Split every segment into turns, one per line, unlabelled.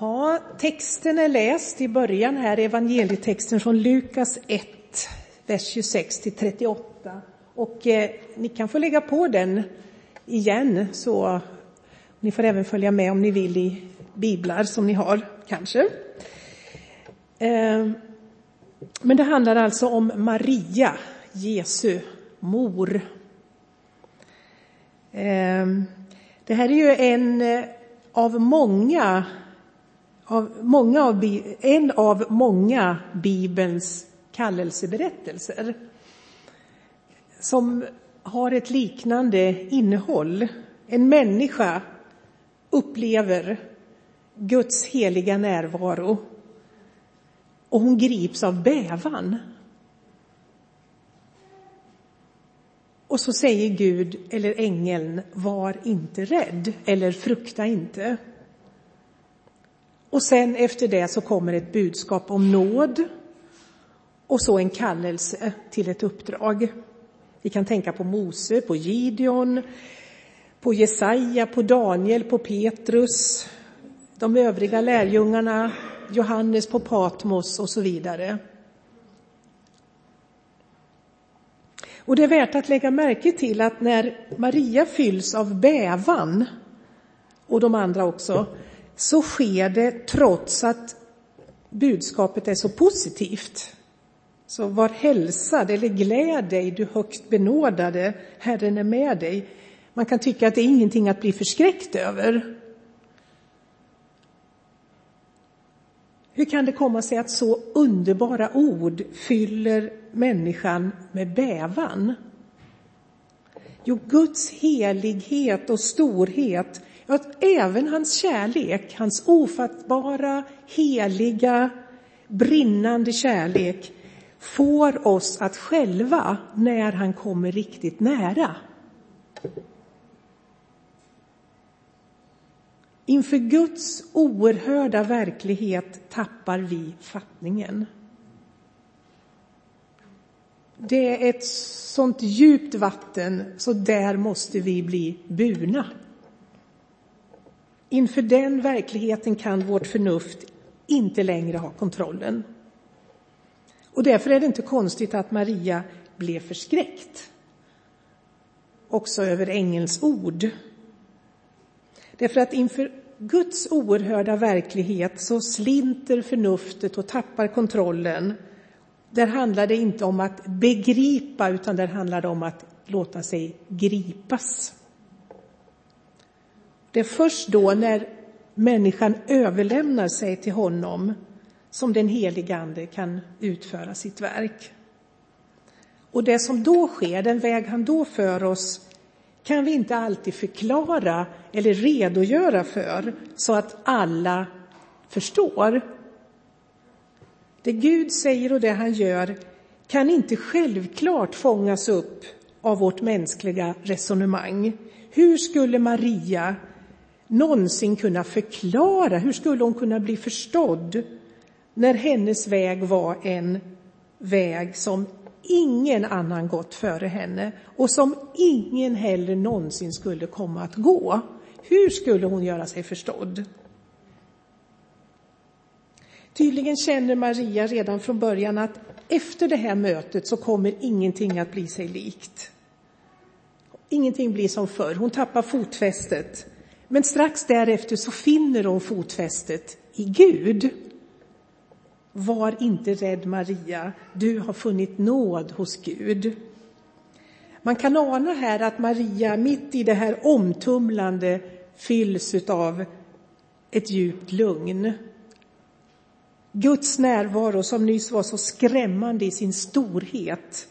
Ja, texten är läst i början här, evangelietexten från Lukas 1, vers 26 till 38. Och eh, ni kan få lägga på den igen, så ni får även följa med om ni vill i biblar som ni har, kanske. Eh, men det handlar alltså om Maria, Jesu mor. Eh, det här är ju en eh, av många av många av, en av många Bibelns kallelseberättelser som har ett liknande innehåll. En människa upplever Guds heliga närvaro och hon grips av bävan. Och så säger Gud eller ängeln, var inte rädd eller frukta inte. Och sen efter det så kommer ett budskap om nåd och så en kallelse till ett uppdrag. Vi kan tänka på Mose, på Gideon, på Jesaja, på Daniel, på Petrus, de övriga lärjungarna, Johannes på Patmos och så vidare. Och det är värt att lägga märke till att när Maria fylls av bävan, och de andra också, så sker det trots att budskapet är så positivt. Så var hälsad eller gläd dig, du högst benådade, Herren är med dig. Man kan tycka att det är ingenting att bli förskräckt över. Hur kan det komma sig att så underbara ord fyller människan med bävan? Jo, Guds helighet och storhet att även hans kärlek, hans ofattbara, heliga, brinnande kärlek får oss att själva, när han kommer riktigt nära, Inför Guds oerhörda verklighet tappar vi fattningen. Det är ett sånt djupt vatten, så där måste vi bli burna. Inför den verkligheten kan vårt förnuft inte längre ha kontrollen. Och därför är det inte konstigt att Maria blev förskräckt. Också över ängelns ord. Därför att inför Guds oerhörda verklighet så slinter förnuftet och tappar kontrollen. Där handlar det inte om att begripa, utan där handlar det om att låta sig gripas. Det är först då när människan överlämnar sig till honom som den helige Ande kan utföra sitt verk. Och det som då sker, den väg han då för oss, kan vi inte alltid förklara eller redogöra för så att alla förstår. Det Gud säger och det han gör kan inte självklart fångas upp av vårt mänskliga resonemang. Hur skulle Maria någonsin kunna förklara, hur skulle hon kunna bli förstådd när hennes väg var en väg som ingen annan gått före henne och som ingen heller någonsin skulle komma att gå. Hur skulle hon göra sig förstådd? Tydligen känner Maria redan från början att efter det här mötet så kommer ingenting att bli sig likt. Ingenting blir som förr. Hon tappar fotfästet. Men strax därefter så finner hon fotfästet i Gud. Var inte rädd Maria, du har funnit nåd hos Gud. Man kan ana här att Maria mitt i det här omtumlande fylls av ett djupt lugn. Guds närvaro, som nyss var så skrämmande i sin storhet,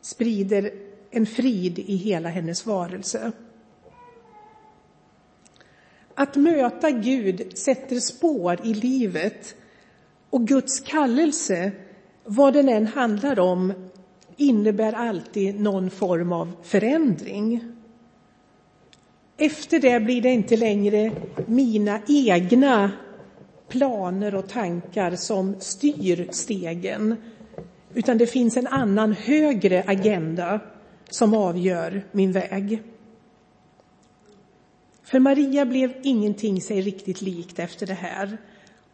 sprider en frid i hela hennes varelse. Att möta Gud sätter spår i livet och Guds kallelse, vad den än handlar om, innebär alltid någon form av förändring. Efter det blir det inte längre mina egna planer och tankar som styr stegen, utan det finns en annan högre agenda som avgör min väg. För Maria blev ingenting sig riktigt likt efter det här.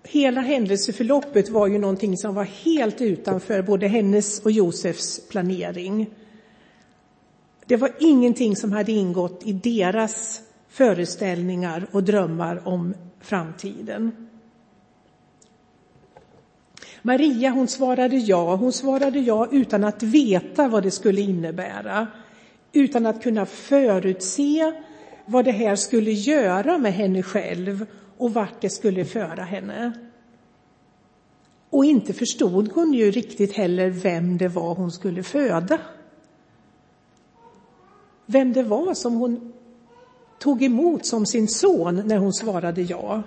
hela händelseförloppet var ju någonting som var helt utanför både hennes och Josefs planering. Det var ingenting som hade ingått i deras föreställningar och drömmar om framtiden. Maria hon svarade ja, hon svarade ja utan att veta vad det skulle innebära, utan att kunna förutse vad det här skulle göra med henne själv och vart det skulle föra henne. Och inte förstod hon ju riktigt heller vem det var hon skulle föda. Vem det var som hon tog emot som sin son när hon svarade ja.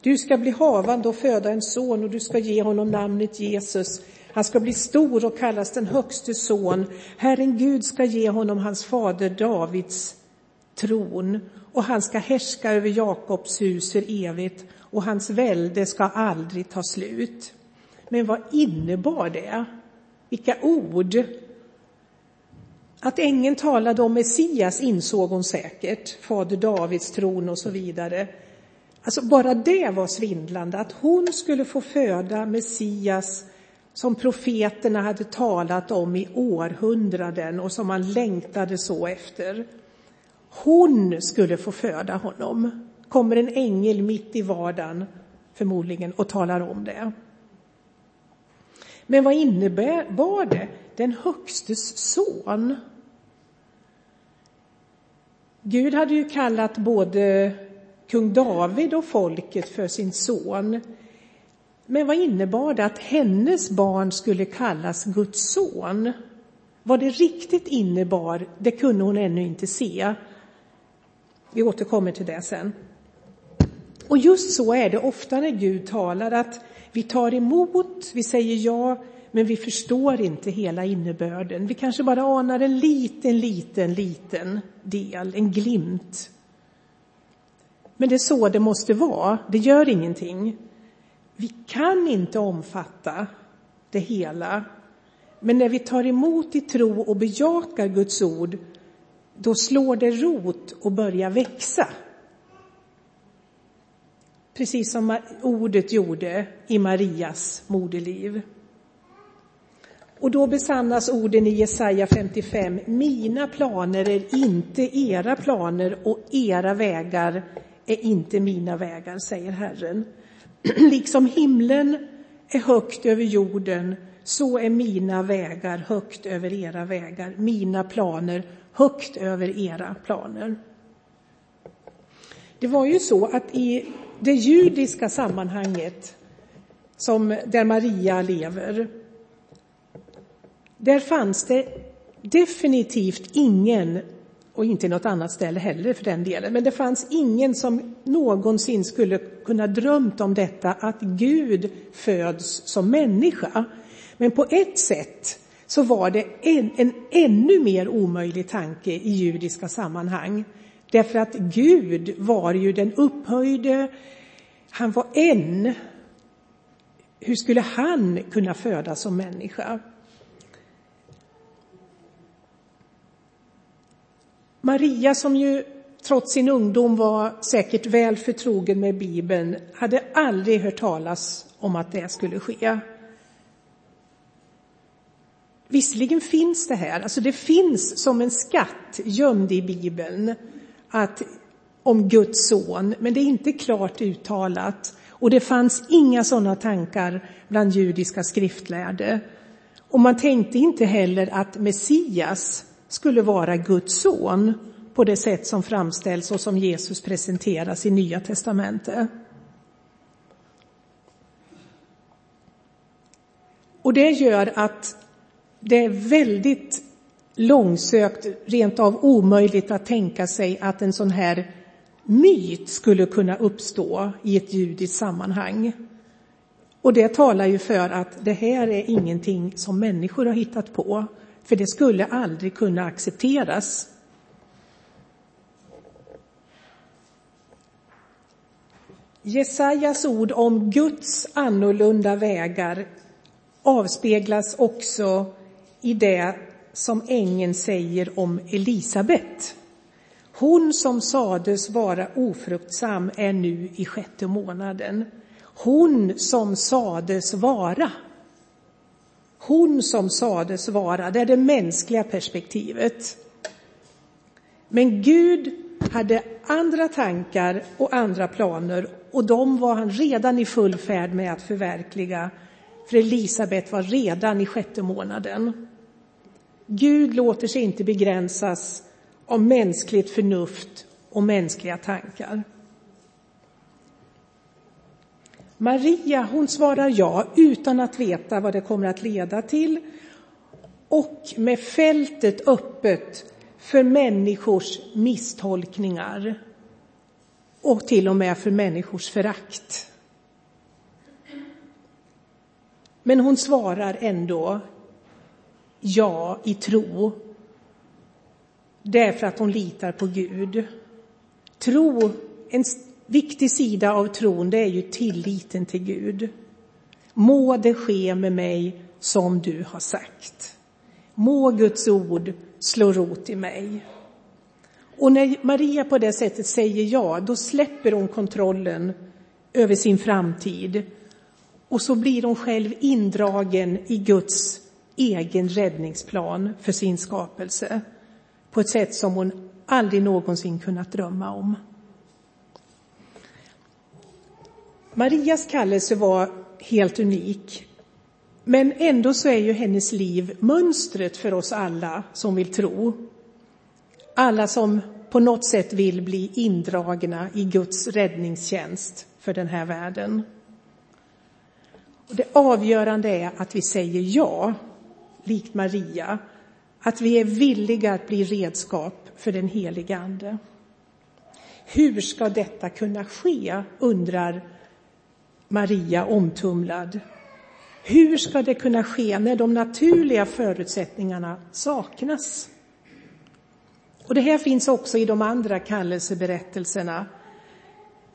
Du ska bli havande och föda en son och du ska ge honom namnet Jesus. Han ska bli stor och kallas den högste son. Herren Gud ska ge honom hans fader Davids tron och han ska härska över Jakobs hus för evigt och hans välde ska aldrig ta slut. Men vad innebar det? Vilka ord! Att ängeln talade om Messias insåg hon säkert, fader Davids tron och så vidare. Alltså bara det var svindlande, att hon skulle få föda Messias som profeterna hade talat om i århundraden och som man längtade så efter. Hon skulle få föda honom. Kommer en ängel mitt i vardagen förmodligen och talar om det. Men vad innebar det? Den högstes son. Gud hade ju kallat både kung David och folket för sin son. Men vad innebar det att hennes barn skulle kallas Guds son? Vad det riktigt innebar, det kunde hon ännu inte se. Vi återkommer till det sen. Och just så är det ofta när Gud talar, att vi tar emot, vi säger ja, men vi förstår inte hela innebörden. Vi kanske bara anar en liten, liten, liten del, en glimt. Men det är så det måste vara, det gör ingenting. Vi kan inte omfatta det hela. Men när vi tar emot i tro och bejakar Guds ord, då slår det rot och börjar växa. Precis som ordet gjorde i Marias moderliv. Och då besannas orden i Jesaja 55. Mina planer är inte era planer och era vägar är inte mina vägar, säger Herren. liksom himlen är högt över jorden, så är mina vägar högt över era vägar, mina planer högt över era planer. Det var ju så att i det judiska sammanhanget, som där Maria lever, där fanns det definitivt ingen, och inte något annat ställe heller för den delen, men det fanns ingen som någonsin skulle kunna drömt om detta, att Gud föds som människa. Men på ett sätt så var det en, en ännu mer omöjlig tanke i judiska sammanhang. Därför att Gud var ju den upphöjde, han var en. Hur skulle han kunna födas som människa? Maria, som ju trots sin ungdom var säkert väl förtrogen med Bibeln, hade aldrig hört talas om att det skulle ske. Visserligen finns det här, alltså det finns som en skatt gömd i Bibeln att, om Guds son, men det är inte klart uttalat. Och det fanns inga sådana tankar bland judiska skriftlärde. Och man tänkte inte heller att Messias skulle vara Guds son på det sätt som framställs och som Jesus presenteras i Nya testamentet. Och det gör att det är väldigt långsökt, rent av omöjligt att tänka sig att en sån här myt skulle kunna uppstå i ett judiskt sammanhang. Och det talar ju för att det här är ingenting som människor har hittat på, för det skulle aldrig kunna accepteras. Jesajas ord om Guds annorlunda vägar avspeglas också i det som ängeln säger om Elisabet. Hon som sades vara ofruktsam är nu i sjätte månaden. Hon som sades vara. Hon som sades vara, det är det mänskliga perspektivet. Men Gud hade andra tankar och andra planer och de var han redan i full färd med att förverkliga. För Elisabet var redan i sjätte månaden. Gud låter sig inte begränsas av mänskligt förnuft och mänskliga tankar. Maria, hon svarar ja utan att veta vad det kommer att leda till och med fältet öppet för människors misstolkningar och till och med för människors förakt. Men hon svarar ändå ja i tro. Därför att hon litar på Gud. Tro, en viktig sida av tron, det är ju tilliten till Gud. Må det ske med mig som du har sagt. Må Guds ord slå rot i mig. Och när Maria på det sättet säger ja, då släpper hon kontrollen över sin framtid. Och så blir hon själv indragen i Guds egen räddningsplan för sin skapelse på ett sätt som hon aldrig någonsin kunnat drömma om. Marias kallelse var helt unik. Men ändå så är ju hennes liv mönstret för oss alla som vill tro. Alla som på något sätt vill bli indragna i Guds räddningstjänst för den här världen. Och det avgörande är att vi säger ja, likt Maria, att vi är villiga att bli redskap för den heliga Ande. Hur ska detta kunna ske, undrar Maria omtumlad. Hur ska det kunna ske när de naturliga förutsättningarna saknas? Och det här finns också i de andra kallelseberättelserna.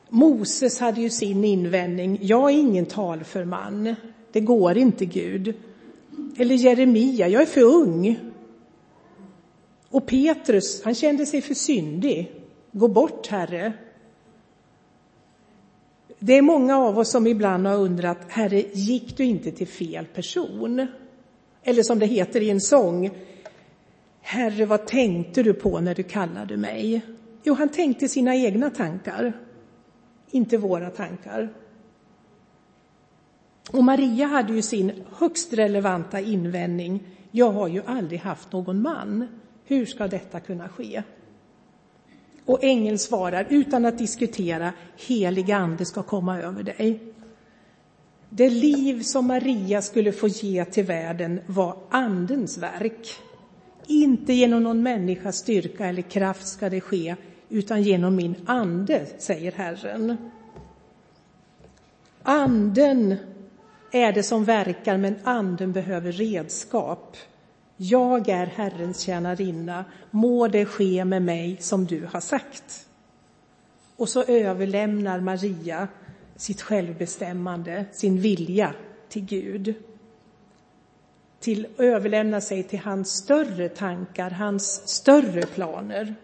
Moses hade ju sin invändning, jag är ingen talför man, det går inte Gud. Eller Jeremia, jag är för ung. Och Petrus, han kände sig för syndig. Gå bort, Herre. Det är många av oss som ibland har undrat, Herre, gick du inte till fel person? Eller som det heter i en sång, Herre, vad tänkte du på när du kallade mig? Jo, han tänkte sina egna tankar, inte våra tankar. Och Maria hade ju sin högst relevanta invändning. Jag har ju aldrig haft någon man. Hur ska detta kunna ske? Och ängeln svarar utan att diskutera, helig ande ska komma över dig. Det liv som Maria skulle få ge till världen var andens verk. Inte genom någon människas styrka eller kraft ska det ske, utan genom min ande, säger Herren. Anden är det som verkar, men anden behöver redskap. Jag är Herrens tjänarinna, må det ske med mig som du har sagt. Och så överlämnar Maria sitt självbestämmande, sin vilja till Gud. Till överlämna sig till hans större tankar, hans större planer.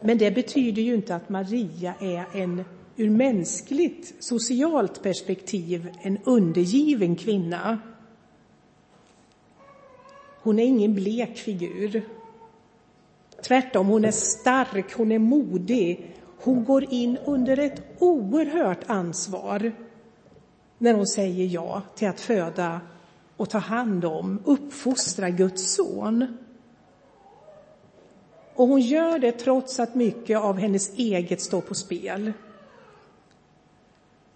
Men det betyder ju inte att Maria är en ur mänskligt, socialt perspektiv en undergiven kvinna. Hon är ingen blek figur. Tvärtom, hon är stark, hon är modig. Hon går in under ett oerhört ansvar när hon säger ja till att föda och ta hand om, uppfostra Guds son. Och hon gör det trots att mycket av hennes eget står på spel.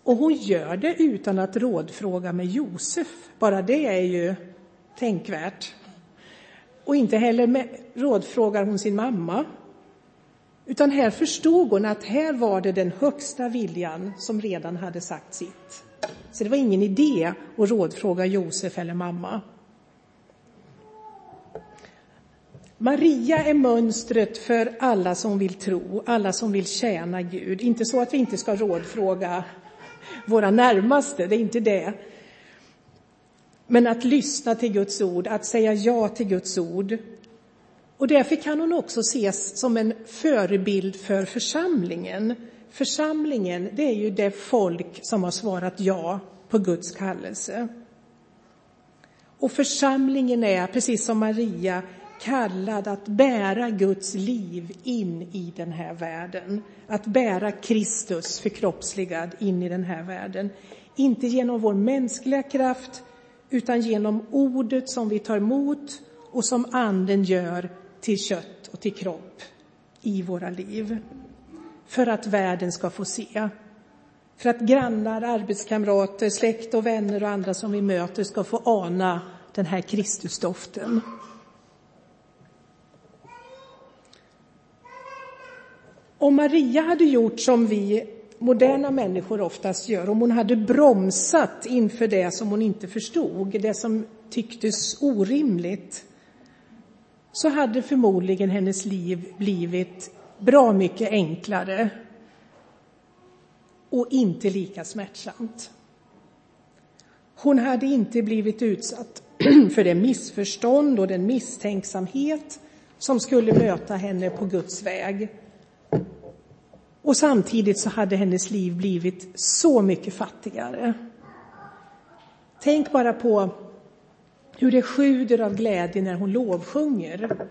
Och hon gör det utan att rådfråga med Josef. Bara det är ju tänkvärt. Och inte heller med, rådfrågar hon sin mamma. Utan här förstod hon att här var det den högsta viljan som redan hade sagt sitt. Så det var ingen idé att rådfråga Josef eller mamma. Maria är mönstret för alla som vill tro, alla som vill tjäna Gud. Inte så att vi inte ska rådfråga våra närmaste, det är inte det. Men att lyssna till Guds ord, att säga ja till Guds ord. Och därför kan hon också ses som en förebild för församlingen. församlingen, det är ju det folk som har svarat ja på Guds kallelse. Och församlingen är, precis som Maria, kallad att bära Guds liv in i den här världen. Att bära Kristus förkroppsligad in i den här världen. Inte genom vår mänskliga kraft, utan genom ordet som vi tar emot och som Anden gör till kött och till kropp i våra liv. För att världen ska få se. För att grannar, arbetskamrater, släkt och vänner och andra som vi möter ska få ana den här Kristusdoften. Om Maria hade gjort som vi moderna människor oftast gör, om hon hade bromsat inför det som hon inte förstod, det som tycktes orimligt, så hade förmodligen hennes liv blivit bra mycket enklare och inte lika smärtsamt. Hon hade inte blivit utsatt för det missförstånd och den misstänksamhet som skulle möta henne på Guds väg. Och samtidigt så hade hennes liv blivit så mycket fattigare. Tänk bara på hur det sjuder av glädje när hon lovsjunger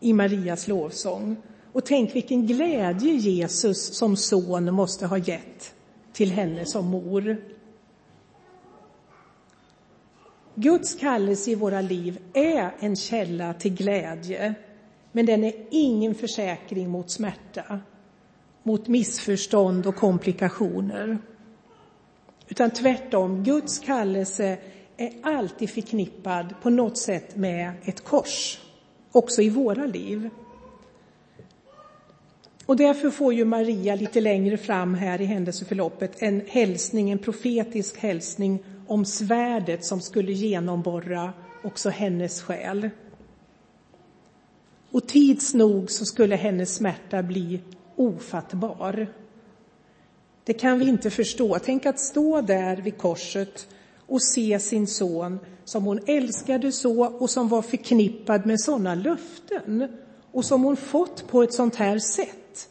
i Marias lovsång. Och tänk vilken glädje Jesus som son måste ha gett till henne som mor. Guds kallelse i våra liv är en källa till glädje, men den är ingen försäkring mot smärta, mot missförstånd och komplikationer. Utan tvärtom, Guds kallelse är alltid förknippad på något sätt med ett kors, också i våra liv. Och därför får ju Maria lite längre fram här i händelseförloppet en hälsning, en profetisk hälsning om svärdet som skulle genomborra också hennes själ. Och tids nog så skulle hennes smärta bli ofattbar. Det kan vi inte förstå. Tänk att stå där vid korset och se sin son som hon älskade så och som var förknippad med sådana löften och som hon fått på ett sånt här sätt.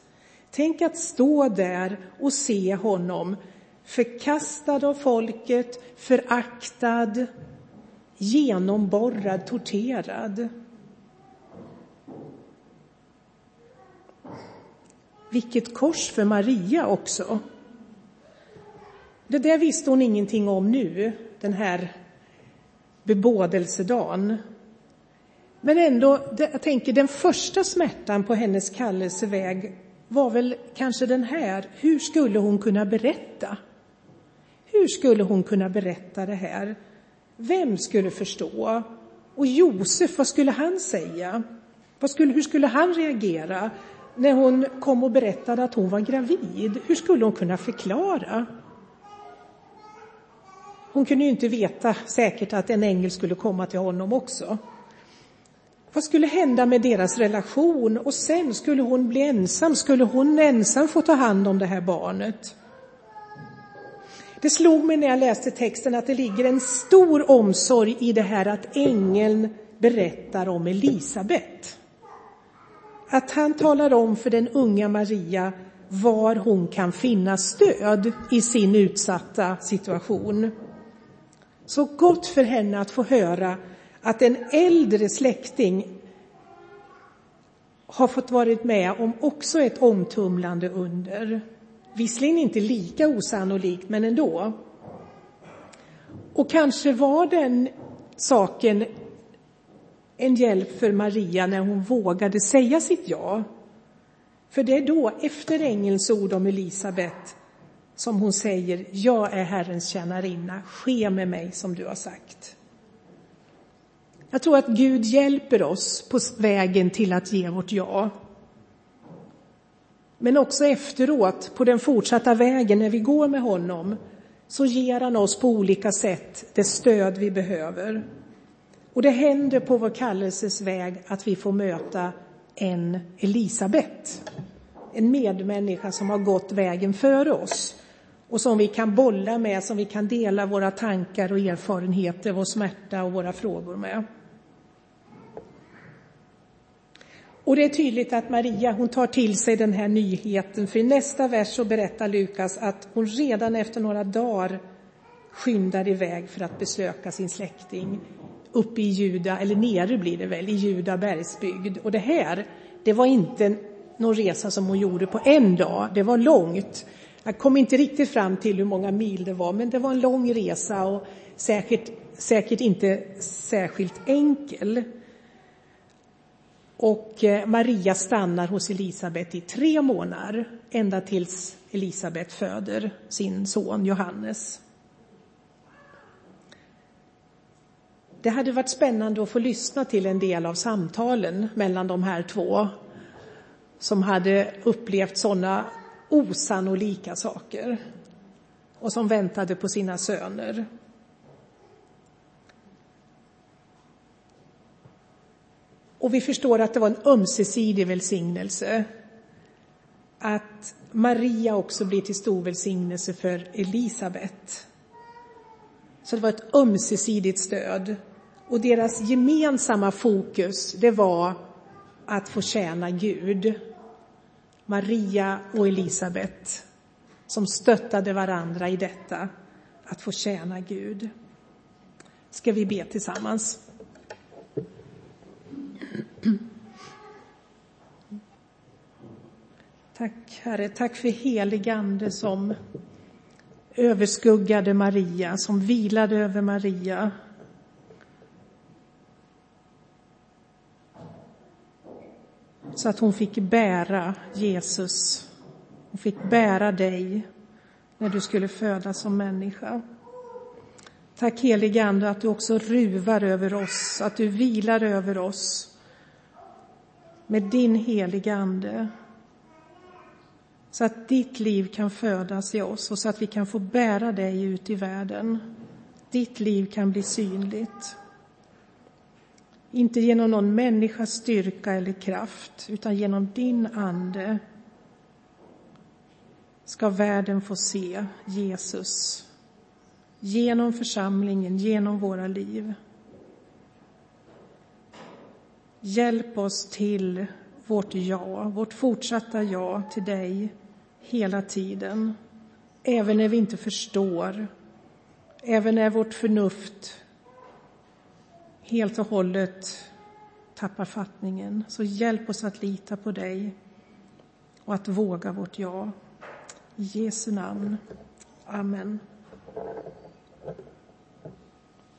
Tänk att stå där och se honom förkastad av folket, föraktad, genomborrad, torterad. Vilket kors för Maria också. Det där visste hon ingenting om nu, den här bebådelsedagen. Men ändå, jag tänker den första smärtan på hennes kallelseväg var väl kanske den här, hur skulle hon kunna berätta? Hur skulle hon kunna berätta det här? Vem skulle förstå? Och Josef, vad skulle han säga? Vad skulle, hur skulle han reagera när hon kom och berättade att hon var gravid? Hur skulle hon kunna förklara? Hon kunde ju inte veta säkert att en ängel skulle komma till honom också. Vad skulle hända med deras relation? Och sen skulle hon bli ensam. Skulle hon ensam få ta hand om det här barnet? Det slog mig när jag läste texten att det ligger en stor omsorg i det här att ängeln berättar om Elisabet. Att han talar om för den unga Maria var hon kan finna stöd i sin utsatta situation. Så gott för henne att få höra att en äldre släkting har fått varit med om också ett omtumlande under. Visserligen inte lika osannolikt, men ändå. Och kanske var den saken en hjälp för Maria när hon vågade säga sitt ja. För det är då, efter ängelns ord om Elisabet, som hon säger, jag är Herrens tjänarinna, ske med mig som du har sagt. Jag tror att Gud hjälper oss på vägen till att ge vårt ja. Men också efteråt, på den fortsatta vägen när vi går med honom, så ger han oss på olika sätt det stöd vi behöver. Och det händer på vår kallelses väg att vi får möta en Elisabet, en medmänniska som har gått vägen före oss och som vi kan bolla med, som vi kan dela våra tankar och erfarenheter, vår smärta och våra frågor med. Och det är tydligt att Maria hon tar till sig den här nyheten, för i nästa vers så berättar Lukas att hon redan efter några dagar skyndar iväg för att besöka sin släkting uppe i Juda, eller nere blir det väl, i Juda bergsbygd. Och det här, det var inte någon resa som hon gjorde på en dag, det var långt. Jag kom inte riktigt fram till hur många mil det var, men det var en lång resa och säkert, säkert inte särskilt enkel. Och eh, Maria stannar hos Elisabet i tre månader, ända tills Elisabet föder sin son Johannes. Det hade varit spännande att få lyssna till en del av samtalen mellan de här två som hade upplevt sådana osannolika saker och som väntade på sina söner. Och vi förstår att det var en ömsesidig välsignelse. Att Maria också blir till stor välsignelse för Elisabet. Så det var ett ömsesidigt stöd. Och deras gemensamma fokus, det var att få tjäna Gud. Maria och Elisabet som stöttade varandra i detta, att få tjäna Gud. Ska vi be tillsammans? Tack Herre, tack för heligande som överskuggade Maria, som vilade över Maria. Så att hon fick bära Jesus. Hon fick bära dig när du skulle födas som människa. Tack helige Ande att du också ruvar över oss, att du vilar över oss med din heliga Ande. Så att ditt liv kan födas i oss och så att vi kan få bära dig ut i världen. Ditt liv kan bli synligt. Inte genom någon människas styrka eller kraft, utan genom din Ande ska världen få se Jesus genom församlingen, genom våra liv. Hjälp oss till vårt ja, vårt fortsatta ja till dig hela tiden. Även när vi inte förstår, även när vårt förnuft helt och hållet tappar fattningen. Så hjälp oss att lita på dig och att våga vårt ja. I Jesu namn. Amen.